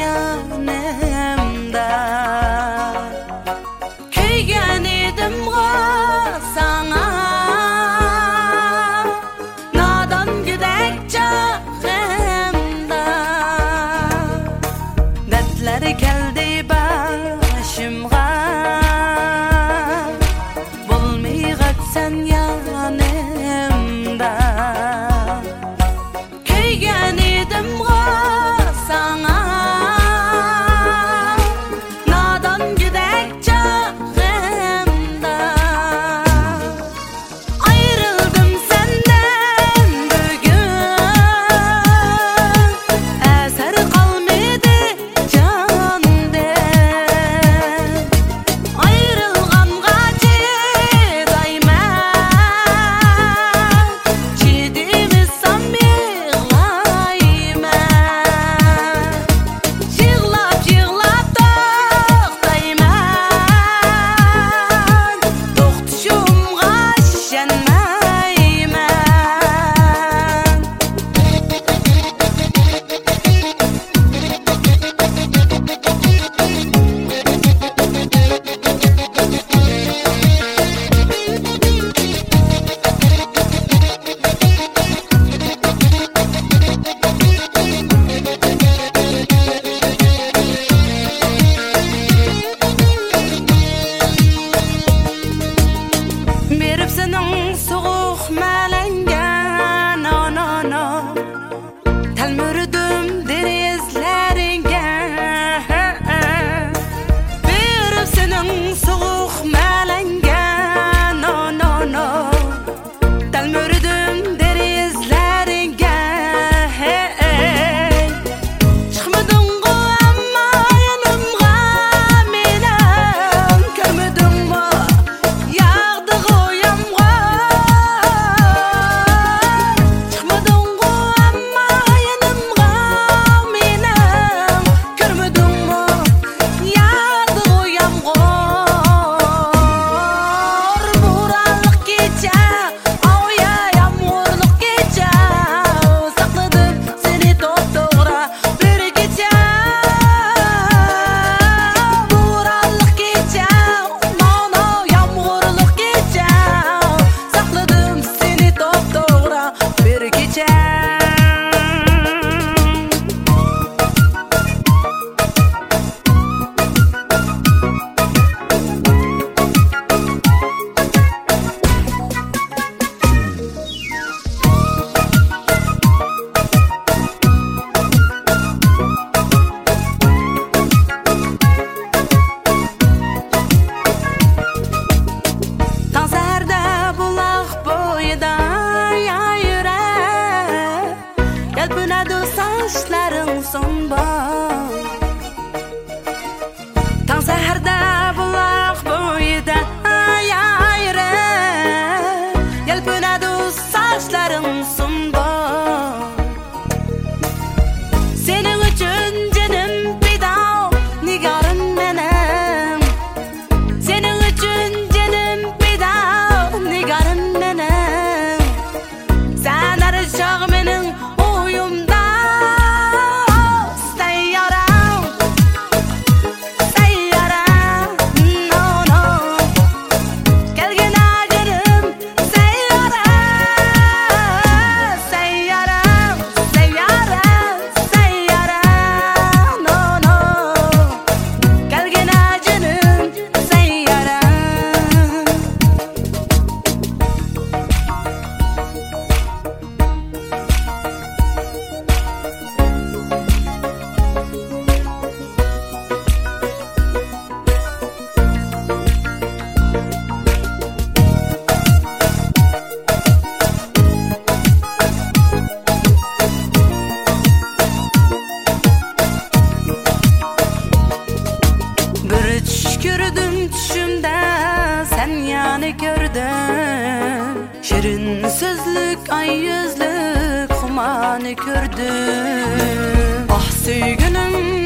yanımda Köygen bye. seni gördüm. Şirin sözlük ay yüzlük humanı gördüm Ah sevgilim